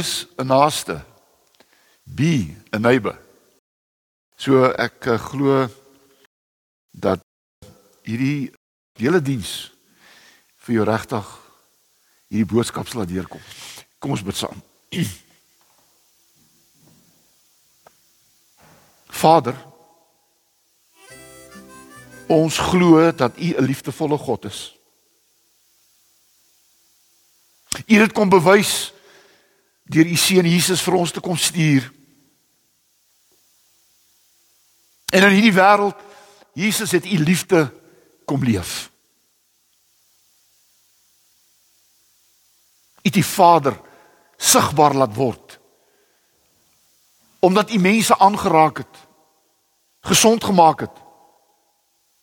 wees 'n naaste. Be 'n neighbor. So ek uh, glo dat hierdie hele diens vir jou regtig hierdie boodskap sal laat deurkom. Kom ons bid saam. Vader, ons glo dat U 'n liefdevolle God is. U het kom bewys deur U seun Jesus vir ons te kom stuur. En in hierdie wêreld Jesus het U liefde kom leef. het die Vader sigbaar laat word. Omdat U mense aangeraak het, gesond gemaak het,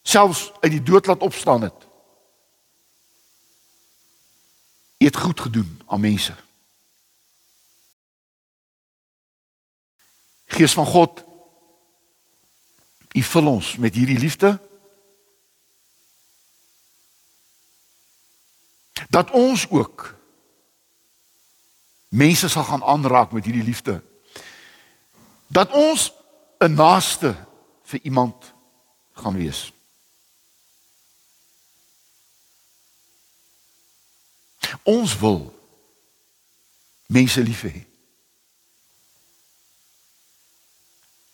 selfs uit die dood laat opstaan het. U het goed gedoen aan mense. Gees van God, U vul ons met hierdie liefde. Dat ons ook mense sal gaan aanraak met hierdie liefde. Dat ons 'n naaste vir iemand gaan wees. Ons wil mense lief hê.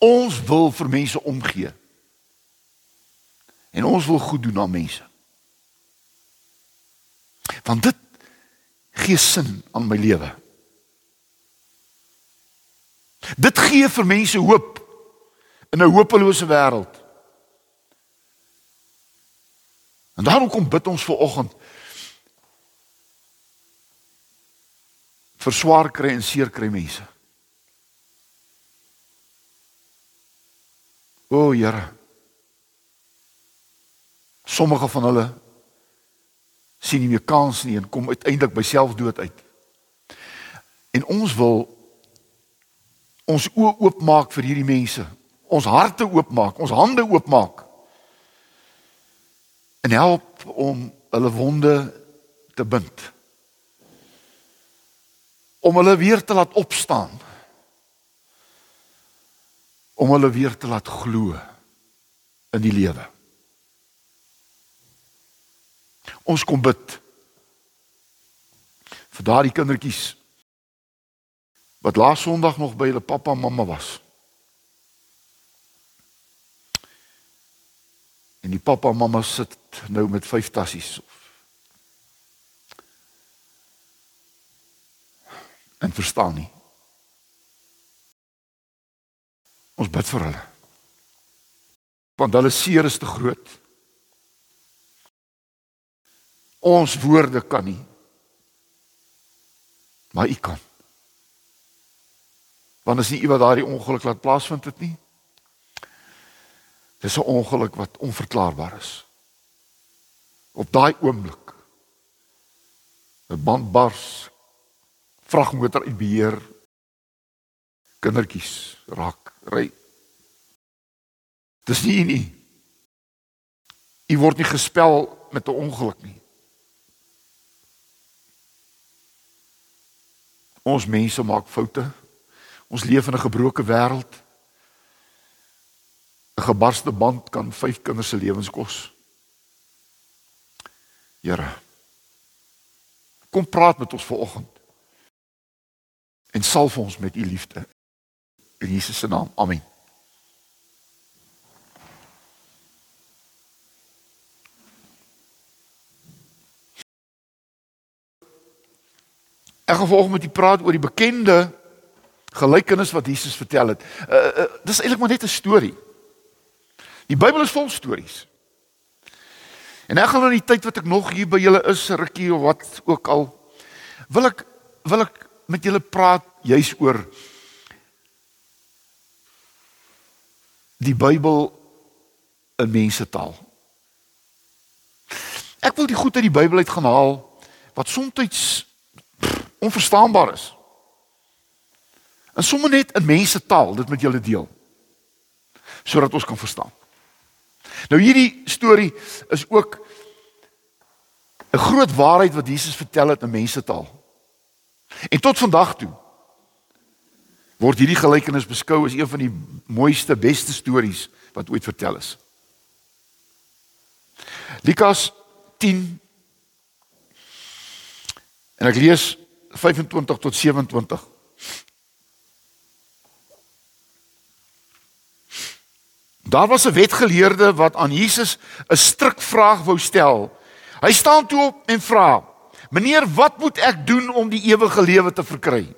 Ons wil vir mense omgee. En ons wil goed doen aan mense. Want dit gee sin aan my lewe. Dit gee vir mense hoop in 'n hopelose wêreld. En daarom kom bid ons ver oggend vir swaar kry en seer kry mense. O Here. Sommige van hulle sien nie meer kans nie en kom uiteindelik by selfdood uit. En ons wil ons oë oopmaak vir hierdie mense. Ons harte oopmaak, ons hande oopmaak. En help om hulle wonde te bind. Om hulle weer te laat opstaan. Om hulle weer te laat glo in die lewe. Ons kom bid vir daardie kindertjies wat laas Sondag nog by hulle pappa en mamma was. En die pappa en mamma sit nou met vyf tassies. En verstaan nie. Ons bid vir hulle. Want hulle seer is te groot. Ons woorde kan nie. Maar u kan want is nie iemand daardie ongeluk laat plaasvind het nie. Dis 'n ongeluk wat onverklaarbaar is. Op daai oomblik 'n band bars, vragmotor uit beheer, kindertjies raak ry. Dis nie nie. U word nie gespel met 'n ongeluk nie. Ons mense maak foute. Ons leef in 'n gebroke wêreld. 'n Gebarste band kan vyf kinders se lewens kos. Here. Kom praat met ons vanoggend. En salf ons met u liefde. In Jesus se naam. Amen. Ek gaan volg met u praat oor die bekende gelykenis wat Jesus vertel het. Uh, uh, dis eintlik maar net 'n storie. Die Bybel is vol stories. En ek gaan in die tyd wat ek nog hier by julle is, rukkie of wat ook al, wil ek wil ek met julle praat juis oor die Bybel in mense taal. Ek wil die goed uit die Bybel uit gaan haal wat soms onverstaanbaar is. En sommer net in mense taal dit met julle deel. Sodat ons kan verstaan. Nou hierdie storie is ook 'n groot waarheid wat Jesus vertel het in mense taal. En tot vandag toe word hierdie gelykenis beskou as een van die mooiste, beste stories wat ooit vertel is. Lukas 10 en ek lees 25 tot 27. Daar was 'n wetgeleerde wat aan Jesus 'n strikvraag wou stel. Hy staan toe op en vra: "Meneer, wat moet ek doen om die ewige lewe te verkry?"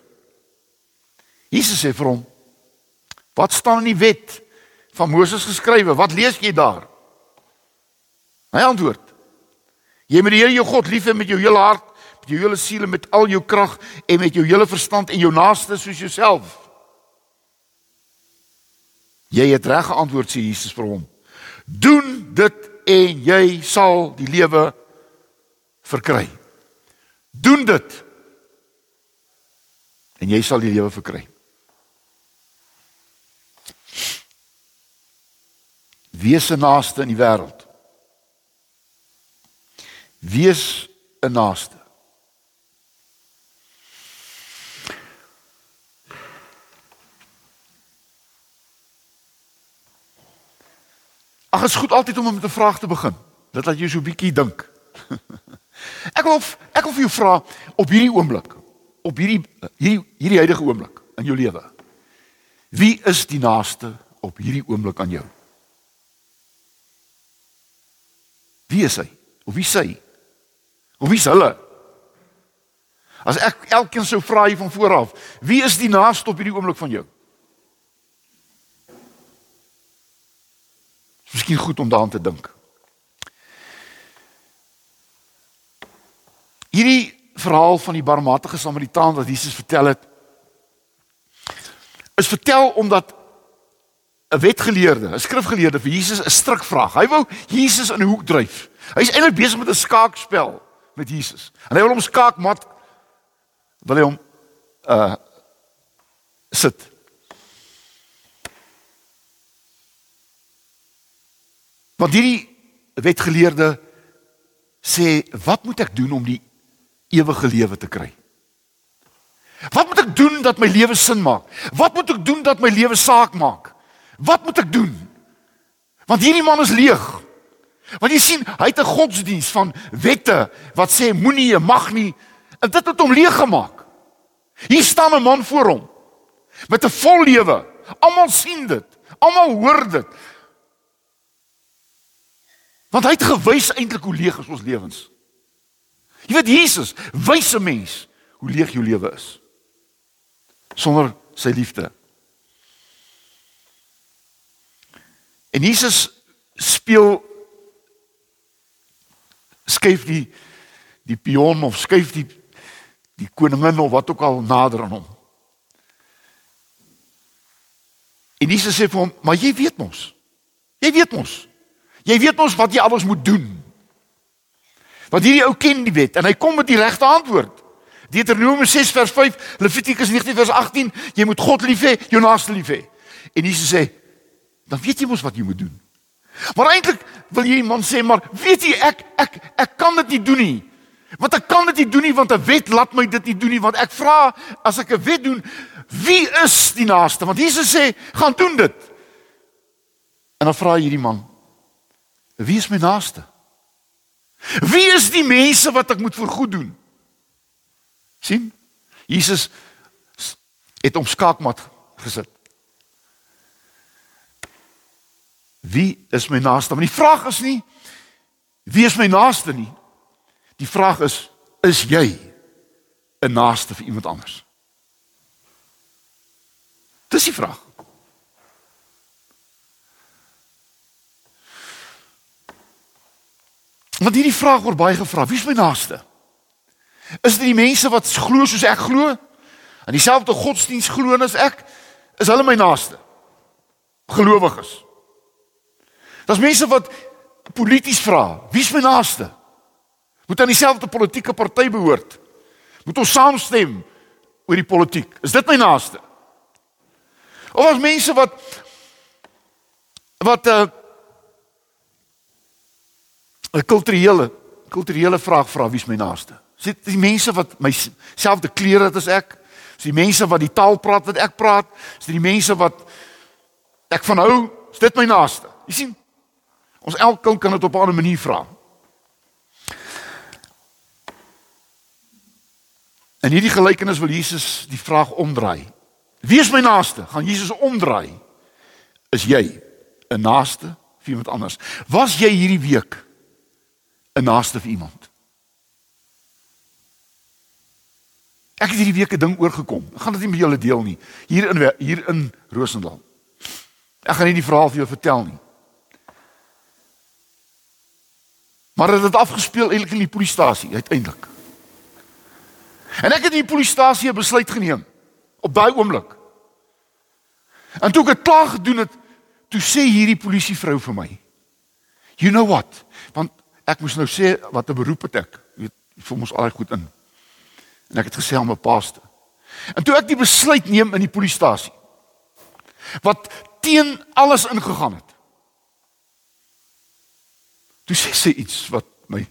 Jesus sê vir hom: "Wat staan in die wet van Moses geskrywe? Wat lees jy daar?" Hy antwoord: "Jy moet die Here jou God lief hê met jou hele hart, met jou hele siel en met al jou krag en met jou hele verstand en jou naaste soos jouself." Jy het reg geantwoord sê Jesus vir hom. Doen dit en jy sal die lewe verkry. Doen dit. En jy sal die lewe verkry. Wees 'n naaste in die wêreld. Wees 'n naaste. Ag, is goed altyd om met 'n vraag te begin. Dit laat jou so 'n bietjie dink. ek wil ek wil vir jou vra op hierdie oomblik, op hierdie hierdie hierdie huidige oomblik in jou lewe. Wie is die naaste op hierdie oomblik aan jou? Wie is hy? Of wie sê? Of wie is hulle? As ek elkeen sou vra hier van vooraf, wie is die naaste op hierdie oomblik van jou? Miskien goed om daaraan te dink. Hierdie verhaal van die barmhartige Samaritaan wat Jesus vertel het is vertel omdat 'n wetgeleerde, 'n skrifgeleerde vir Jesus 'n strikvraag. Hy wou Jesus in 'n hoek dryf. Hy's eintlik besig met 'n skaakspel met Jesus. En hy wil hom skaakmat wil hy hom uh sit. Want hierdie wetgeleerde sê, "Wat moet ek doen om die ewige lewe te kry?" Wat moet ek doen dat my lewe sin maak? Wat moet ek doen dat my lewe saak maak? Wat moet ek doen? Want hierdie man is leeg. Want jy sien, hy het 'n godsdiens van wette wat sê moenie, jy mag nie. En dit het hom leeg gemaak. Hier staan 'n man voor hom met 'n vol lewe. Almal sien dit. Almal hoor dit. Want hy het gewys eintlik hoe leeg is ons lewens. Jy weet Jesus wys 'n mens hoe leeg jou lewe is sonder sy liefde. En Jesus speel skuif die die pion of skuif die die koningin of wat ook al nader aan hom. En Jesus sê vir hom, "Maar jy weet mos. Jy weet mos. Jy weet ons wat jy alles moet doen. Want hierdie ou ken die wet en hy kom met die regte antwoord. Deuteronomium 6 vers 5, Levitikus 19 vers 18, jy moet God lief hê, jou naaste lief hê. En Jesus sê, dan weet jy mos wat jy moet doen. Maar eintlik wil jy iemand sê, maar weet jy ek ek ek kan dit nie doen nie. Want ek kan dit nie doen nie want 'n wet laat my dit nie doen nie want ek vra as ek 'n wet doen, wie is die naaste? Want Jesus sê, gaan doen dit. En dan vra hierdie man, Wie is my naaste? Wie is die mense wat ek moet vergoed doen? sien? Jesus het hom skaakmat gesit. Wie is my naaste? Maar die vraag is nie wie is my naaste nie. Die vraag is is jy 'n naaste vir iemand anders? Dis die vraag. Want hierdie vraag word baie gevra. Wie is my naaste? Is dit die mense wat glo soos ek glo? En dieselfde godsdiens glo as ek? Is hulle my naaste? Gelowiges. Daar's mense wat polities vra. Wie is my naaste? Moet aan dieselfde politieke party behoort? Moet ons saamstem oor die politiek? Is dit my naaste? Of as mense wat wat uh 'n kulturele kulturele vraag vra wie's my naaste. Sien die mense wat my selfde klere het as ek, Dis die mense wat die taal praat wat ek praat. Dis die mense wat ek van hou. Is dit my naaste? Jy sien? Ons elkeen kan dit op 'n ander manier vra. In hierdie gelykenis wil Jesus die vraag omdraai. Wie is my naaste? Gaan Jesus omdraai? Is jy 'n naaste vir iemand anders? Was jy hierdie week 'n naaste vir iemand? Ek het hierdie week 'n ding oorgekom. Ek gaan dit nie met julle deel nie. Hier in hier in Rosendal. Ek gaan nie die verhaal vir julle vertel nie. Maar dit het afgespeel eintlik in die polisiestasie uiteindelik. En ek het in die polisiestasie 'n besluit geneem op daai oomblik. En toe ek dit klaar gedoen het, toe sê hierdie polisievrou vir my: "You know what? Want ek moes nou sê wat 'n beroep het ek. Jy weet, vir ons al goed in. En ek het gesê aan my paaste. En toe ek die besluit neem in die polisiestasie wat teen alles ingegaan het. Toe sê sy iets wat my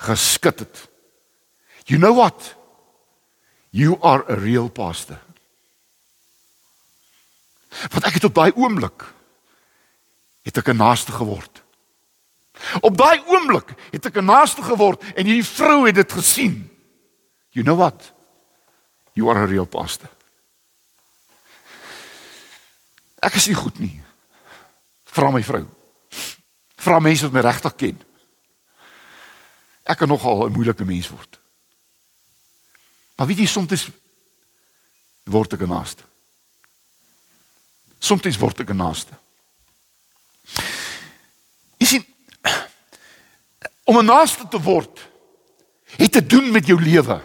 geskit het. You know what? You are a real pastor. Wat ek het op daai oomblik het ek 'n naaste geword. Op daai oomblik het ek 'n naaste geword en hierdie vrou het dit gesien. You know what? You are a real pastor. Ek is nie goed nie. Vra my vrou. Vra mense wat my regtig ken. Ek kan nogal 'n moeilike mens word. Maar weet jy soms word ek 'n naaste. Soms word ek 'n naaste. Jy sien om 'n naaste te word het te doen met jou lewe.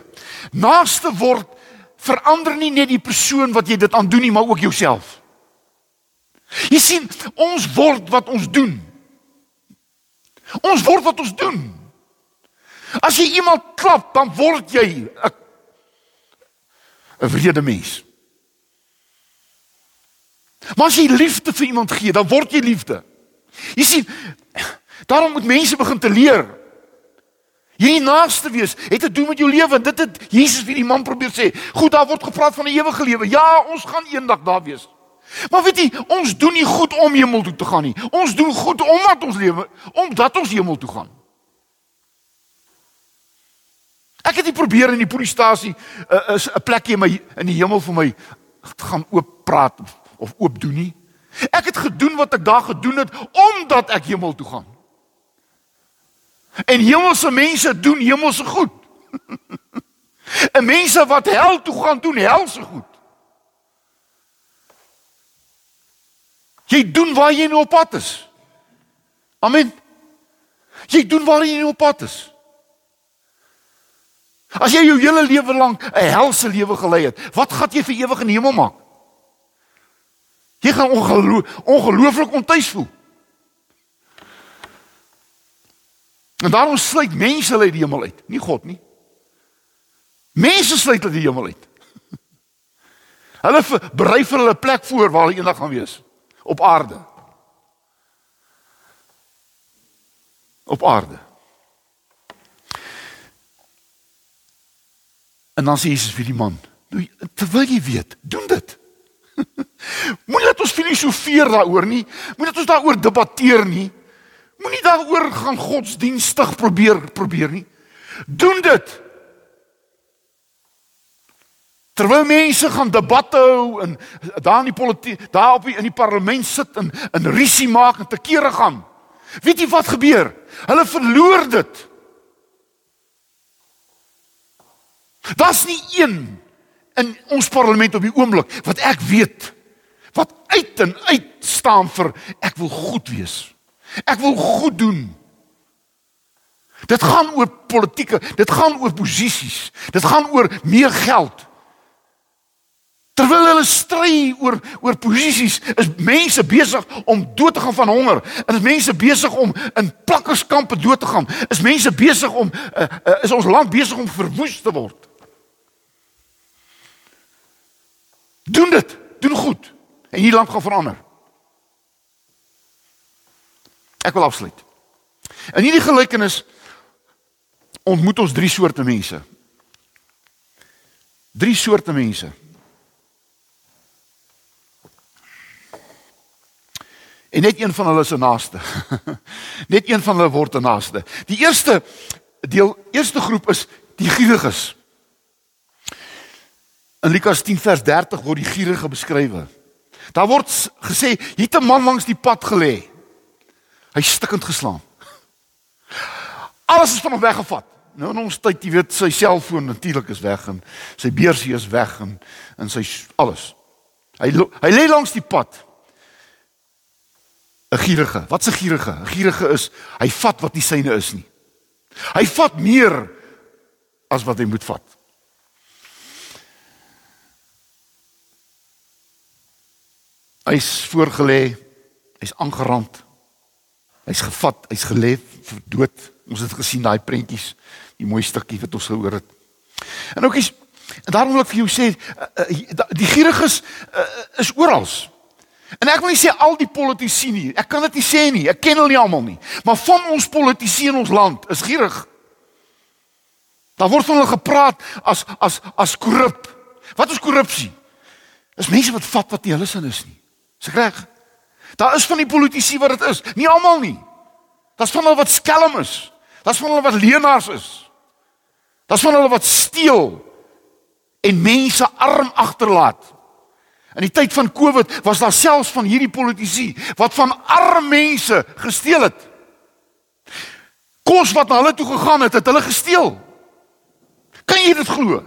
Naaste word verander nie net die persoon wat jy dit aan doen nie, maar ook jouself. Jy sien, ons word wat ons doen. Ons word wat ons doen. As jy iemand klap, dan word jy 'n 'n vrede mens. Maar as jy liefde vir iemand gee, dan word jy liefde. Jy sien, daarom moet mense begin te leer Hierdie naaste wees het te doen met jou lewe en dit het Jesus vir die man probeer sê. Goed, daar word gepraat van 'n ewige lewe. Ja, ons gaan eendag daar wees. Maar weet jy, ons doen nie goed om hemel toe te gaan nie. Ons doen goed omdat ons lewe omdat ons hemel toe gaan. Ek het nie probeer in die polisiestasie 'n uh, 'n plekjie in my in die hemel vir my gaan oop praat of oop doen nie. Ek het gedoen wat ek daar gedoen het omdat ek hemel toe gaan. En hemelse mense doen hemelse goed. en mense wat hel toe gaan doen helse goed. Jy doen waar jy nou op pad is. Amen. Jy doen waar jy nou op pad is. As jy jou hele lewe lank 'n helse lewe gelei het, wat gaan jy vir ewig in die hemel maak? Jy gaan ongelooflik ontuis voel. En daarom sluit mense uit die hemel uit, nie God nie. Mense sluit uit die hemel uit. Hulle berei vir hulle plek voor waar hulle eendag gaan wees op aarde. Op aarde. En dan sê Jesus vir die man: "Nou terwyl jy weet, doen dit." Moenie dat ons filosofeer daaroor nie. Moenie dat ons daaroor debatteer nie. Moenie daaroor gaan godsdienstig probeer probeer nie. Doen dit. Terwyl mense gaan debatte hou en daar in die politiek, daar op die, in die parlement sit en in risie maak en te kere gaan. Weet jy wat gebeur? Hulle verloor dit. Daar's nie een in ons parlement op die oomblik wat ek weet wat uit en uit staan vir ek wil goed wees. Ek wil goed doen. Dit gaan oor politieke, dit gaan oor posisies. Dit gaan oor meer geld. Terwyl hulle stry oor oor posisies, is mense besig om dood te gaan van honger. En is mense besig om in plakkerskampe dood te gaan. Is mense besig om uh, uh, is ons land besig om verwoes te word. Doen dit, doen goed. En hierdie land gaan verander. Ek wil afsluit. In hierdie gelykenis ontmoet ons drie soorte mense. Drie soorte mense. En net een van hulle is 'n naaste. net een van hulle word 'n naaste. Die eerste deel, eerste groep is die gieriges. In Lukas 10 vers 30 word die gierige beskryf. Daar word gesê, hier 'n man langs die pad gelê. Hy stikkend geslaan. Alles is van hom weggevat. Nou in ons tyd, jy weet, sy selfoon natuurlik is weg en sy beursie is weg en en sy alles. Hy hy lê langs die pad. 'n Gierige. Wat's 'n gierige? 'n Gierige is hy vat wat nie syne is nie. Hy vat meer as wat hy moet vat. Hy's voorgelê, hy's aangerand. Hy's gevat, hy's gelê vir dood. Ons het gesien daai prentjies, die mooi stukkie wat ons gehoor het. En ook is en daarom wil ek vir jou sê, uh, uh, die gieriges uh, is oral. En ek wil nie sê al die politici nie. Ek kan dit nie sê nie. Ek ken hulle nie almal nie. Maar van ons politici in ons land is gierig. Daar word van hulle gepraat as as as korrup. Wat is korrupsie? Dis mense wat vat wat nie hulle sin is nie. Dis reg. Daar is van die politici wat dit is, nie almal nie. Daar's van hulle wat skelm is. Daar's van hulle wat leenaars is. Daar's van hulle wat steel en mense arm agterlaat. In die tyd van Covid was daar selfs van hierdie politici wat van arm mense gesteel het. Kos wat na hulle toe gegaan het, het hulle gesteel. Kan jy dit glo?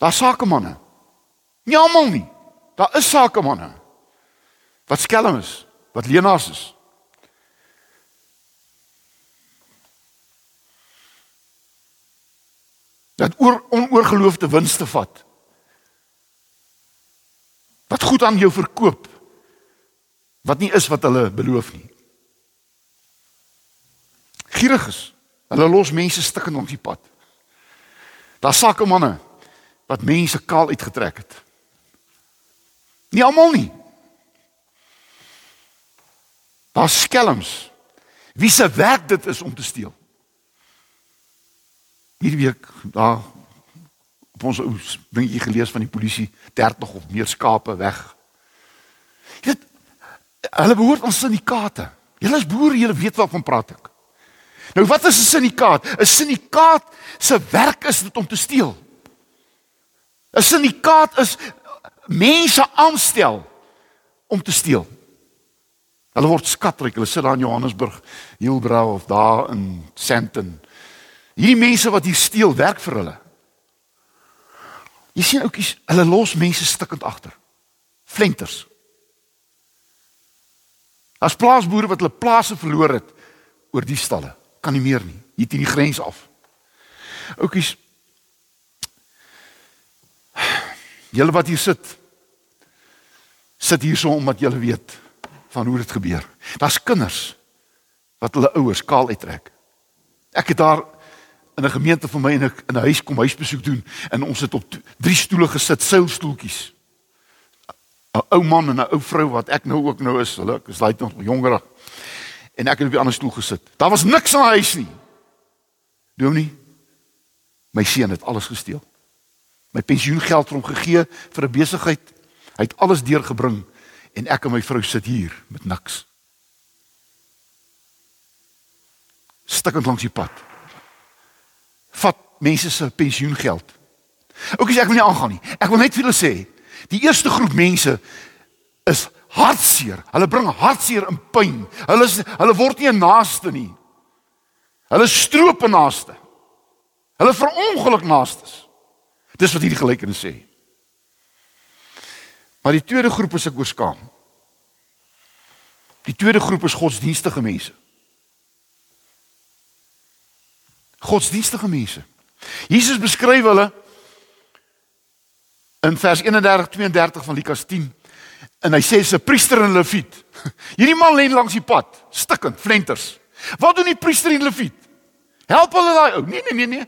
Daar sakemanne Nie almal nie. Daar is sakemanne wat skelm is, wat leenaars is. Dat oor onoorgeloofde winste vat. Wat goed aan jou verkoop wat nie is wat hulle beloof nie. Gieriges. Hulle los mense stikkend op die pad. Daar sakemanne wat mense kaal uitgetrek het. Nie almal nie. Daar skelms. Wie se werk dit is om te steel. Hierdie week daar op ons ou dingetjie gelees van die polisie 30 of meer skape weg. Jy weet hulle behoort aan syndikaate. Julle is boere, julle weet waarvan praat ek. Nou wat is 'n syndikaat? 'n Syndikaat se werk is dit om te steel. 'n Syndikaat is mense aanstel om te steel. Hulle word skatryk. Hulle sit daar in Johannesburg, Hielbrau of daar in Sandton. Hierdie mense wat hier steel, werk vir hulle. Jy sien oukies, hulle los mense stikkend agter. Flenters. As plaasboere wat hulle plase verloor het oor die stalle, kan nie meer nie. Hier teen die grens af. Oukies, Julle wat hier sit sit hier so omdat julle weet van hoe dit gebeur. Daar's kinders wat hulle ouers kaal uittrek. Ek het daar in 'n gemeente van my in 'n in 'n huis kom huisbesoek doen en ons het op drie stoele gesit, seilstoeltjies. 'n Ou man en 'n ou vrou wat ek nou ook nou is, hulle ek is daai nog jonger. En ek het op die ander stoel gesit. Daar was niks in die huis nie. Dominee, my seun het alles gesteel my pensioengeld vir hom gegee vir 'n besigheid. Hy het alles deurgebring en ek en my vrou sit hier met niks. Stukkend langs die pad. Vat mense se pensioengeld. Ook as ek wil nie aangaan nie. Ek wil net vir julle sê, die eerste groep mense is hartseer. Hulle bring hartseer en pyn. Hulle is hulle word nie 'n naaste nie. Hulle stroop 'n naaste. Hulle verongeluk naastes. Dis wat hierdie gelykenis sê. Maar die tweede groep is ek oorskaam. Die tweede groep is godsdienstige mense. Godsdienstige mense. Jesus beskryf hulle in vers 31 32 van Lukas 10 en hy sê se priester en leviet. Hierdie man lê langs die pad, stikkend, flenters. Wat doen die priester en leviet? Help hulle daai ou. Nee nee nee nee.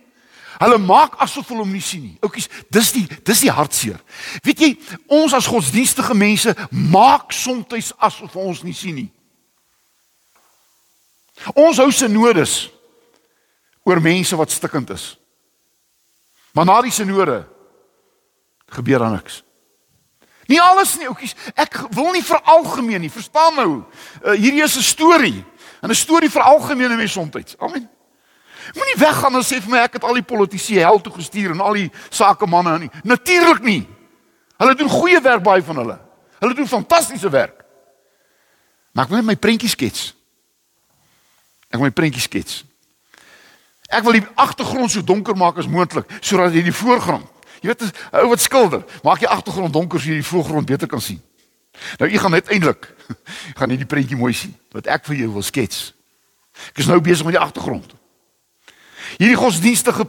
Hulle maak asof hulle hom nie sien nie. Oukies, dis die dis die hartseer. Weet jy, ons as godsdienstige mense maak soms asof ons nie sien nie. Ons hou se nodes oor mense wat stikkend is. Maar na die sinode gebeur daar niks. Nie alles nie, oukies. Ek wil nie veralgemeen nie. Verstaan nou. Uh, hierdie is 'n storie. En 'n storie vir algemene mense soms. Amen. Moenie weggaan en sê vir my ek het al die politici hel toe gestuur en al die sakemanne nie. Natuurlik nie. Hulle doen goeie werk baie van hulle. Hulle doen fantastiese werk. Maar ek wil net my prentjie skets. Ek wil my prentjie skets. Ek wil die agtergrond so donker maak as moontlik sodat jy die voorgrond Jy weet, 'n ou wat skilder, maak die agtergrond donker sodat jy die voorgrond beter kan sien. Nou jy gaan uiteindelik gaan jy die prentjie mooi sien wat ek vir jou wil skets. Ek is nou besig met die agtergrond. Hierdie godsdienstige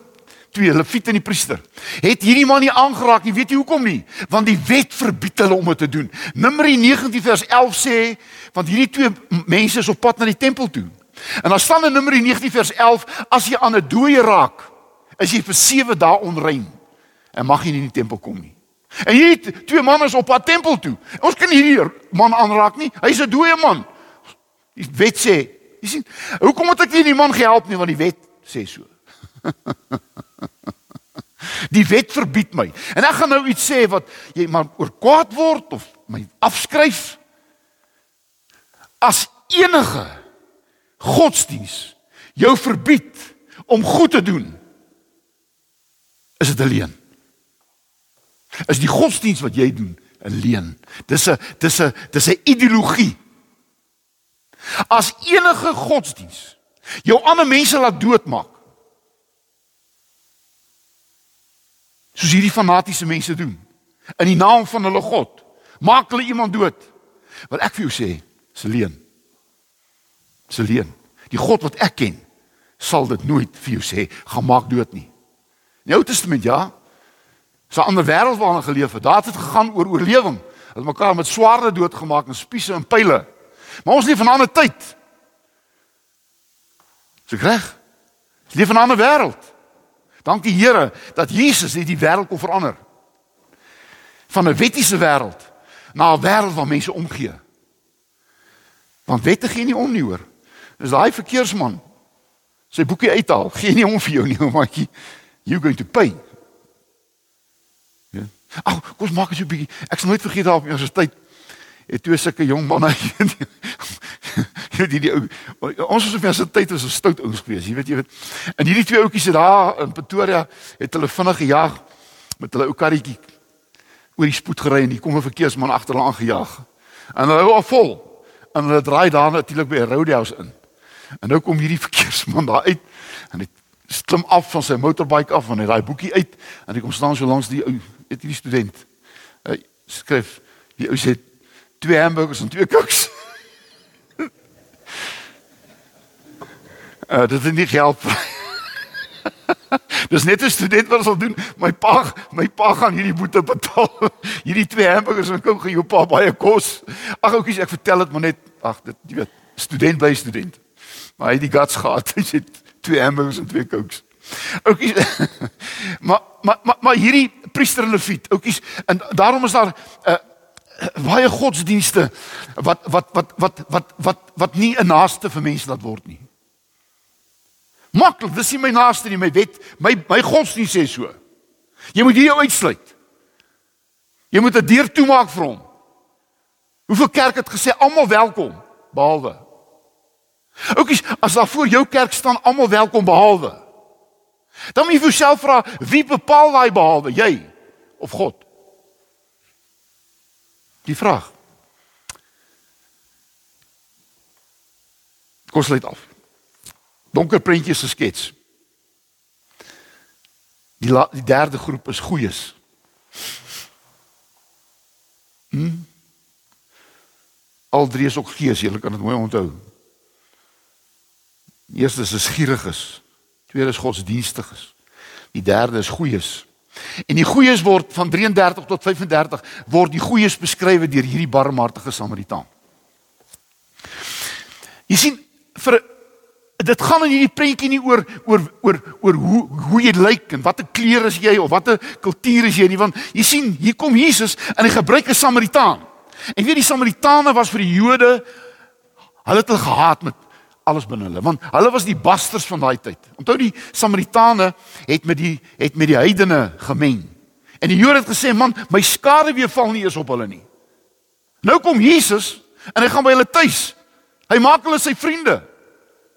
twee, Lewiet en die priester, het hierdie man nie aangeraak nie. Weet jy hoekom nie? Want die wet verbied hulle om dit te doen. Numeri 19 vers 11 sê, want hierdie twee mense is op pad na die tempel toe. En dan staan in Numeri 19 vers 11, as jy aan 'n dooie raak, is jy vir 7 dae onrein en mag nie in die tempel kom nie. En hier twee manne is op pad tempel toe. Ons kan nie hier man aanraak nie. Hy's 'n dooie man. Die wet sê, jy sien, hoekom moet ek nie die man gehelp nie want die wet sê so. die wet verbied my. En ek gaan nou iets sê wat jy maar oor kwaad word of my afskryf. As enige godsdiens jou verbied om goed te doen, is dit alleen is die godsdiens wat jy doen 'n leuen. Dis 'n dis 'n dis 'n ideologie. As enige godsdiens jou ander mense laat doodmaak. Soos hierdie fanatiese mense doen in die naam van hulle God, maak hulle iemand dood. Wat ek vir jou sê, is 'n leuen. Dis 'n leuen. Die God wat ek ken, sal dit nooit vir jou sê gaan maak dood nie. In die Ou Testament ja, Dis 'n ander wêreld waarin geleef het. Daar het dit gegaan oor oorlewing. Hulle mekaar met swaarde doodgemaak en spiese en pile. Maar ons leef in 'n ander tyd. Dis reg. Ons leef in 'n ander wêreld. Dank die Here dat Jesus die wêreld kon verander. Van 'n wettiese wêreld na 'n wêreld waar mense omgee. Want wette gee nie om nie hoor. Dis daai verkeersman. Sy boekie uithaal, gee nie om vir jou nie, maatjie. You going to pay. Ag, kom ons maak dit so 'n bietjie. Ek sal nooit vergeet daar op universiteit het twee sulke jong manne hier die die ou ons was op universiteit was 'n stout ouens gewees, jy weet jy weet. En hierdie twee ouetjies het daar in Pretoria het hulle vinnig gejaag met hulle ou karretjie oor die spoed gery en hier kom 'n verkeersman agter hulle aangejaag. En hulle hou al vol. En hulle draai daar natuurlik by 'n roadhouse in. En nou kom hierdie verkeersman daar uit en hy klim af van sy motorbike af en hy raai boekie uit en hy kom staan so langs die ou het hierdie student uh, skryf die ou sê twee hamburgers en twee koks. uh, dit is nie help. Dis net 'n student wat sal doen. My pa, my pa gaan hierdie boete betaal. hierdie twee hamburgers en kook gaan jou pa baie kos. Ag oukies, ek vertel dit maar net. Ag, dit jy weet, student bly student. Maar hy het die guts gehad. Hy sê twee hamburgers en twee koks. Oukies. maar maar maar maar hierdie priester en leviet, oukies, en daarom is daar 'n uh, uh, baie godsdienste wat wat wat wat wat wat wat nie 'n naaste vir mense laat word nie. Maklik, dis nie my naaste nie, my wet, my my godsdienst sê so. Jy moet hier uitsluit. Jy moet 'n deur toemaak vir hom. Hoeveel kerk het gesê almal welkom behalwe Oukies, as daar voor jou kerk staan almal welkom behalwe Dan moet jy vir jouself vra, wie bepaal daai behalwe, jy of God? Die vraag. Kom sluit af. Donker prentjies geskets. Die la, die derde groep is goeies. Hm? Al drie is ook gees, jy kan dit mooi onthou. Eerste is gieriges. Tweede is godsdienstiges. Die derde is goeies. En die goeies word van 33 tot 35 word die goeies beskryf deur hierdie barmhartige Samaritaan. Jy sien vir dit gaan in hierdie prentjie nie oor oor oor oor hoe hoe jy lyk en watter kleur is jy of watter kultuur is jy nie want jy sien hier kom Jesus en hy gebruik 'n Samaritaan. En weet die Samaritane was vir die Jode hulle het hulle gehaat met alles binne hulle want hulle was die basters van daai tyd. Onthou die Samaritane het met die het met die heidene gemeng. En die Jode het gesê, "Man, my skade weer val nie eens op hulle nie." Nou kom Jesus en hy gaan by hulle tuis. Hy maak hulle sy vriende.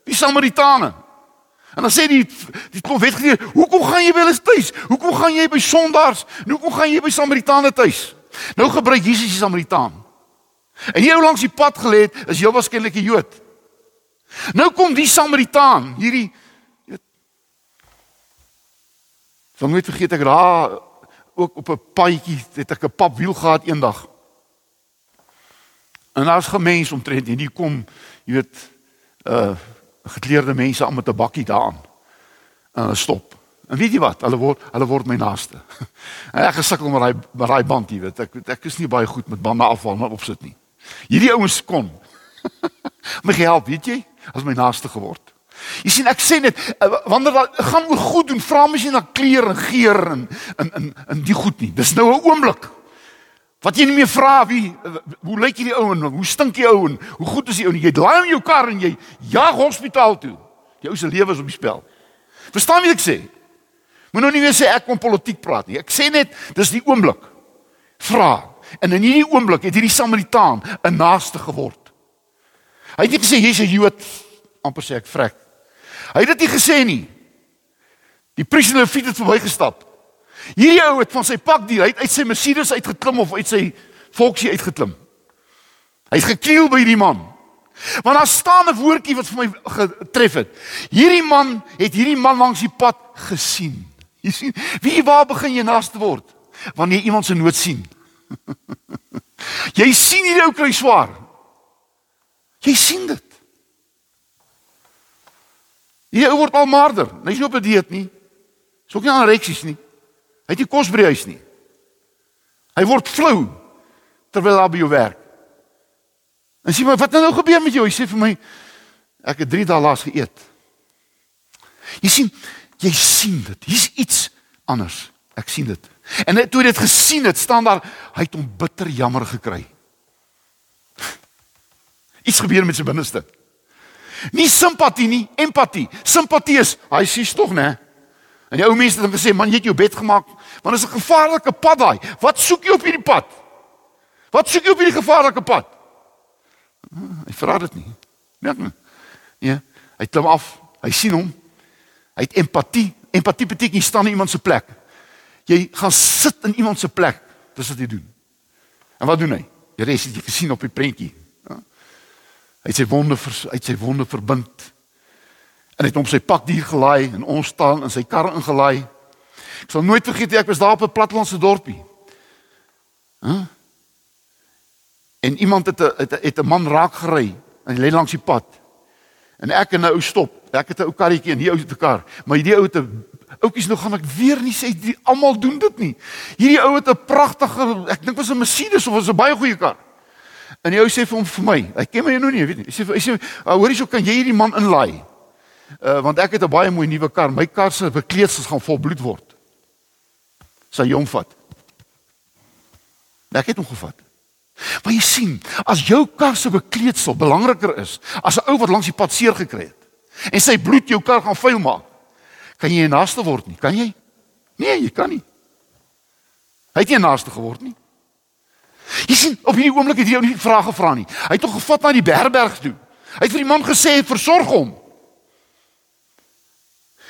Die Samaritane. En dan sê die die klomp wetgeleerde, "Hoekom gaan jy by hulle tuis? Hoekom gaan jy by sondaars? Hoekom gaan jy by Samaritane tuis?" Nou gebruik Jesus die Samaritaan. En hier langs die pad gelê het, is heel waarskynlik 'n Jood. Nou kom die Samaritaan, hierdie Van nooit vergeet ek daar ook op 'n paadjie het ek 'n papwiel gehad eendag. En daar's gemens omtrent en hier kom, jy weet, uh gekleurde mense aan met 'n bakkie daaraan. En hulle stop. En weet jy wat? Hulle word hulle word my naaste. En ek gesukkel met daai met daai band, jy weet. Ek ek is nie baie goed met bande afval maar opsit nie. Hierdie ouens kon my help, weet jy? As my naaste geword. Jy sien ek sê net eh, wanneer dat gaan oor goed doen, vra mens nie na kleur en geur en in in in die goed nie. Dis nou 'n oomblik. Wat jy nie meer vra wie hoe lyk hierdie ou en hoe stink die ou en hoe goed is die ou nie. Jy draai in jou kar en jy jag hospitaal toe. Die ou se lewe is op die spel. Verstaan wat ek sê? Moet nou nie weer sê ek kom politiek praat nie. Ek sê net dis die oomblik. Vra. En in hierdie oomblik het hierdie Samaritaan 'n naaste geword. Hy het nie gesê jy's 'n Jood amper sê ek vrek. Hy het dit nie gesê nie. Die priester het het verbygestap. Hierdie ou het van sy pak die uit uit sy Mercedes uitgeklim of uit sy Volksie uitgeklim. Hy het gekniel by die man. Want daar staan 'n woordjie wat vir my getref het. Hierdie man het hierdie man langs die pad gesien. Jy sien, wie waar begin jy naaste word? Wanneer jy iemand se nood sien. jy sien hierdie ou kry swaar. Jy sien dit. Ou word al maarder. Hy's nie op 'n dieet nie. Hy's ook nie aan reksies nie. Hy het nie kos by die huis nie. Hy word flou terwyl hy by jou werk. En sê maar wat nou gebeur met jou? Hy sê vir my ek het 3 dae laas geëet. Jy sien, jy sien dit. Hier's iets anders. Ek sien dit. En toe hy dit gesien het, staan daar hy het hom bitter jammer gekry. Iets gebeur met sy binneste. Nie simpatie nie, empatie. Simpatie is, hy sies tog, né? En die ou mense het hom gesê, "Man, jy het jou bed gemaak, want dit is 'n gevaarlike pad daai. Wat soek jy op hierdie pad? Wat soek jy op hierdie gevaarlike pad?" Hy vra dit nie. Nee. Ja, hy klim af. Hy sien hom. Hy het empatie. Empatie beteken jy staan in iemand se plek. Jy gaan sit in iemand se plek. Dis wat jy doen. En wat doen hy? Jy res het jy gesien op die prentjie. Hy het sy wonde uit sy wonde verbind. En het hom sy pakdier gelaai en ons staan in sy kar ingelaai. Ek sal nooit vergeet ek was daar op 'n plattelandse dorpie. Hæ? En iemand het 'n het, het 'n man raak gery en hy lê langs die pad. En ek en 'n ou stop. Ek het 'n ou karretjie en die ou het 'n kar. Maar hierdie ou het 'n ouetjies nou gaan ek weer nie sê almal doen dit nie. Hierdie ou het 'n pragtige ek dink was 'n Mercedes of was 'n baie goeie kar. En die ou sê vir hom vir my, hy ken my nou nie, weet nie. Hy sê hy sê, uh, "Hoor hierso, kan jy hierdie man inlaai?" Uh want ek het 'n baie mooi nuwe kar. My kar se bekleedsels gaan vol bloed word. Sy hom vat. Ek het hom gevat. Maar jy sien, as jou kar se bekleedsel belangriker is as 'n ou wat langs die pad seer gekry het en sy bloed jou kar gaan vuil maak, kan jy 'n naaste word nie, kan jy? Nee, jy kan nie. Hy het nie naaste geword nie. Jy sien, op hierdie oomblik het hy jou nie vrae gevra nie. Hy het hom gevat na die herberg toe. Hy het vir die man gesê, "Versorg hom."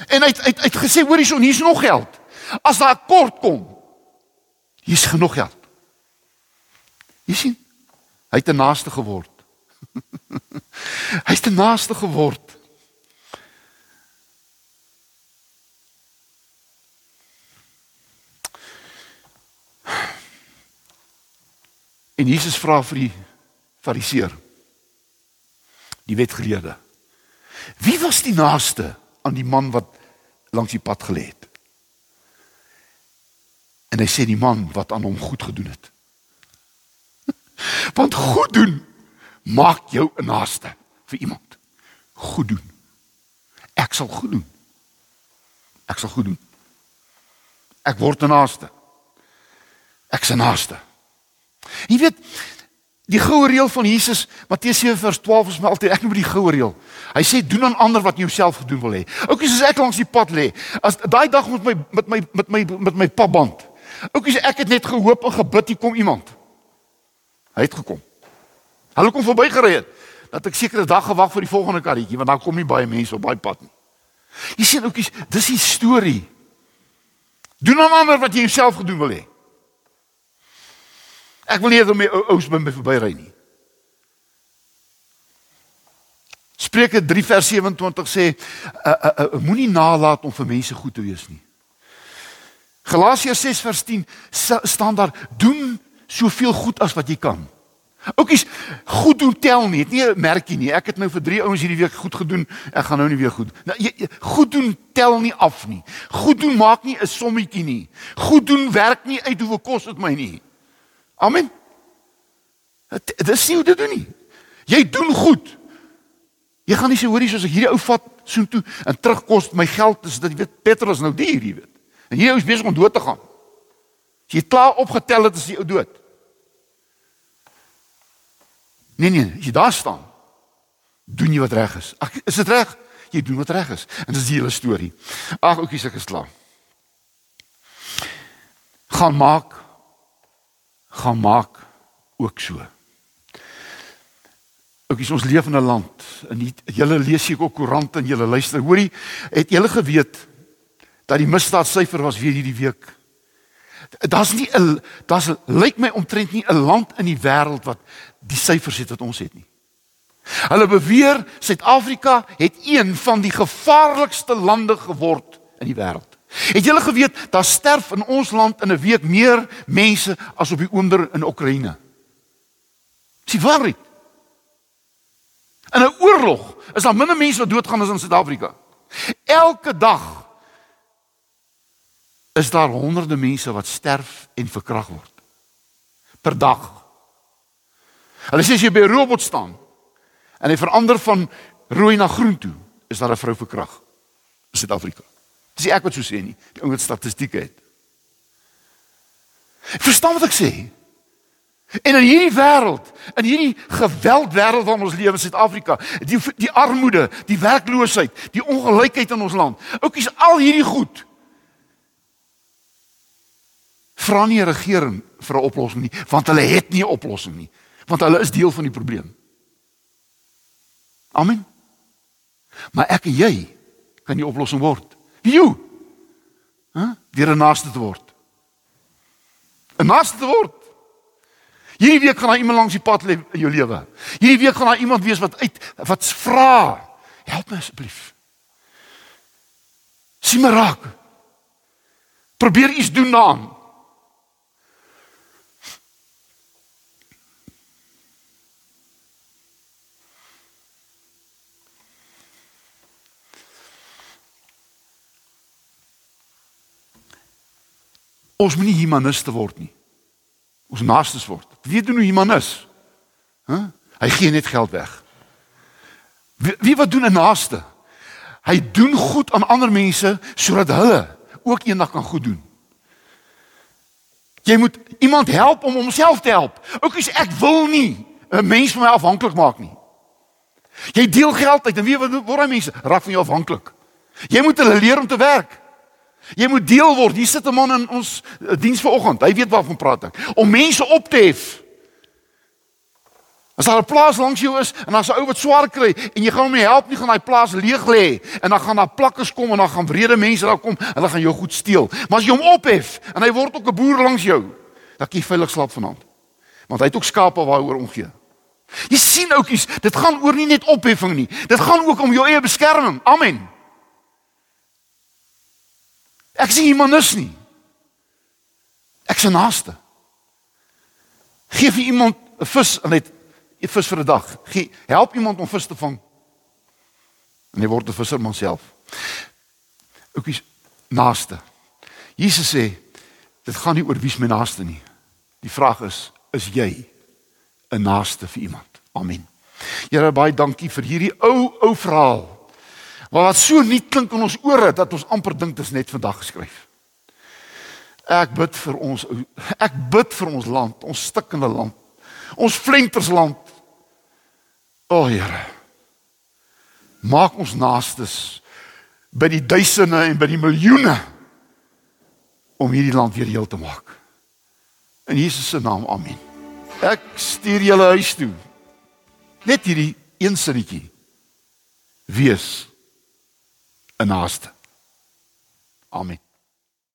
En hy het hy het, hy het gesê, "Hoor hierson, hier's nog geld. As daar kort kom, hier's genoeg geld." Jy sien, hy het 'n naaste geword. Hy's 'n naaste geword. En Jesus vra vir die fariseer die wetgeleerde. Wie was die naaste aan die man wat langs die pad gelê het? En hy sê die man wat aan hom goed gedoen het. Want goed doen maak jou 'n naaste vir iemand. Goed doen. Ek sal goed doen. Ek sal goed doen. Ek word 'n naaste. Ek se naaste. Jy weet die goue reël van Jesus, Matteus 7:12 is my altyd ek noem die goue reël. Hy sê doen aan ander wat jy jouself gedoen wil hê. Oukie, soos ek langs die pad lê, as daai dag met my met my met my met my papband. Oukie, ek het net gehoop en gebid hier kom iemand. Hy het gekom. Hulle kom verbygery het. Dat ek sekere dag gewag vir die volgende karretjie want dan kom nie baie mense op daai pad nie. Jy sien oukies, dis die storie. Doen aan ander wat jy jouself gedoen wil hê. Ek wil nie hê dat my ou ou's by my verbyry nie. Spreuke 3 vers 27 sê uh, uh, uh, moenie nalat om vir mense goed te wees nie. Galasiërs 6 vers 10 staan daar doen soveel goed as wat jy kan. Oukies, goed doen tel nie, nie 'n merkie nie. Ek het nou vir 3 ouens hierdie week goed gedoen. Ek gaan nou nie weer goed. Nou jy, jy, goed doen tel nie af nie. Goed doen maak nie 'n sommetjie nie. Goed doen werk nie uit hoeveel kos dit my nie. Amen. Dit is nie hoe dit doen nie. Jy doen goed. Jy gaan nie sê hoorie soos ek hierdie ou vat so toe en terugkos my geld is dit jy weet petrol is nou duur jy weet. En hierdie ou is besig om dood te gaan. As jy klaar opgetel het is die ou dood. Nee nee, as jy daar staan doen jy wat reg is. Ag is dit reg? Jy doen wat reg is. En dis die hele storie. Ag ouetjies ek is klaar. Gaan maak gaan maak ook so. Oukies, ons leef in 'n land en julle lees hier ook koerante en julle luister. Hoorie, het julle geweet dat die misdaadsyfer was weer hierdie week? Daar's nie 'n daar's lyk my omtrent nie 'n land in die wêreld wat die syfers het wat ons het nie. Hulle beweer Suid-Afrika het een van die gevaarlikste lande geword in die wêreld. Het julle geweet daar sterf in ons land in 'n week meer mense as op die oomblik in Oekraïne? Dis waarheid. In 'n oorlog is daar minder mense wat doodgaan as in Suid-Afrika. Elke dag is daar honderde mense wat sterf en verkragt word per dag. Hulle sê as jy by 'n robot staan en hy verander van rooi na groen toe, is daar 'n vrou verkragt in Suid-Afrika. Dis ek wat so sê nie, die ou wat statistieke het. Verstaan wat ek sê? En in hierdie wêreld, in hierdie geweldwêreld waarin ons lewe in Suid-Afrika, die die armoede, die werkloosheid, die ongelykheid in ons land. Oukies, al hierdie goed. Vra nie 'n regering vir 'n oplossing nie, want hulle het nie 'n oplossing nie, want hulle is deel van die probleem. Amen. Maar ek en jy kan die oplossing word. Wie? Hæ? Deur 'n naaste te word. 'n Naaste te word. Hierdie week gaan daar iemand langs die pad lê in jou lewe. Hierdie week gaan daar iemand wees wat uit wat vra, help my asseblief. Sien my raak. Probeer iets doen daaraan. Ons moenie humaniste word nie. Ons naastes word. Wie doen hoe humanis? Hæ? Huh? Hy gee net geld weg. Wie, wie wat doen 'n naaste? Hy doen goed aan ander mense sodat hulle ook eendag kan goed doen. Jy moet iemand help om homself te help. Ook as ek wil nie 'n mens van my afhanklik maak nie. Jy deel geld uit en wie word daai mense raak van jou afhanklik? Jy moet hulle leer om te werk. Jy moet deel word. Hier sit 'n man in ons eh, diens vanoggend. Hy weet waarvan praat ek. Om mense op te hef. As daar 'n plaas langs jou is en daar's 'n ou wat swaar kry en jy gaan hom nie help nie, gaan daai plaas leeg lê en dan gaan daar plakkers kom en dan gaan wrede mense daar kom en hulle gaan jou goed steel. Maar as jy hom ophef en hy word ook 'n boer langs jou, dan kan jy veilig slaap vanaand. Want hy het ook skape waaroor omgee. Jy sien oudjies, dit gaan oor nie net opheffing nie. Dit gaan ook om jou eie beskerming. Amen. Ek sien iemand is nie. Ek se naaste. Geef jy iemand 'n vis en net 'n vis vir 'n dag. Gee help iemand om vis te vang. En jy word 'n visserman self. Ook is naaste. Jesus sê dit gaan nie oor wie's my naaste nie. Die vraag is, is jy 'n naaste vir iemand? Amen. Here baie dankie vir hierdie ou ou verhaal. Maar wat so nie klink in ons ore dat ons amper dink dit is net vandag geskryf. Ek bid vir ons ek bid vir ons land, ons stikkende land. Ons flentersland. O Here. Maak ons naastes by die duisende en by die miljoene om hierdie land weer heel te maak. In Jesus se naam. Amen. Ek stuur julle huis toe. Net hierdie een sinnetjie. Wees 'n naaste. Amen.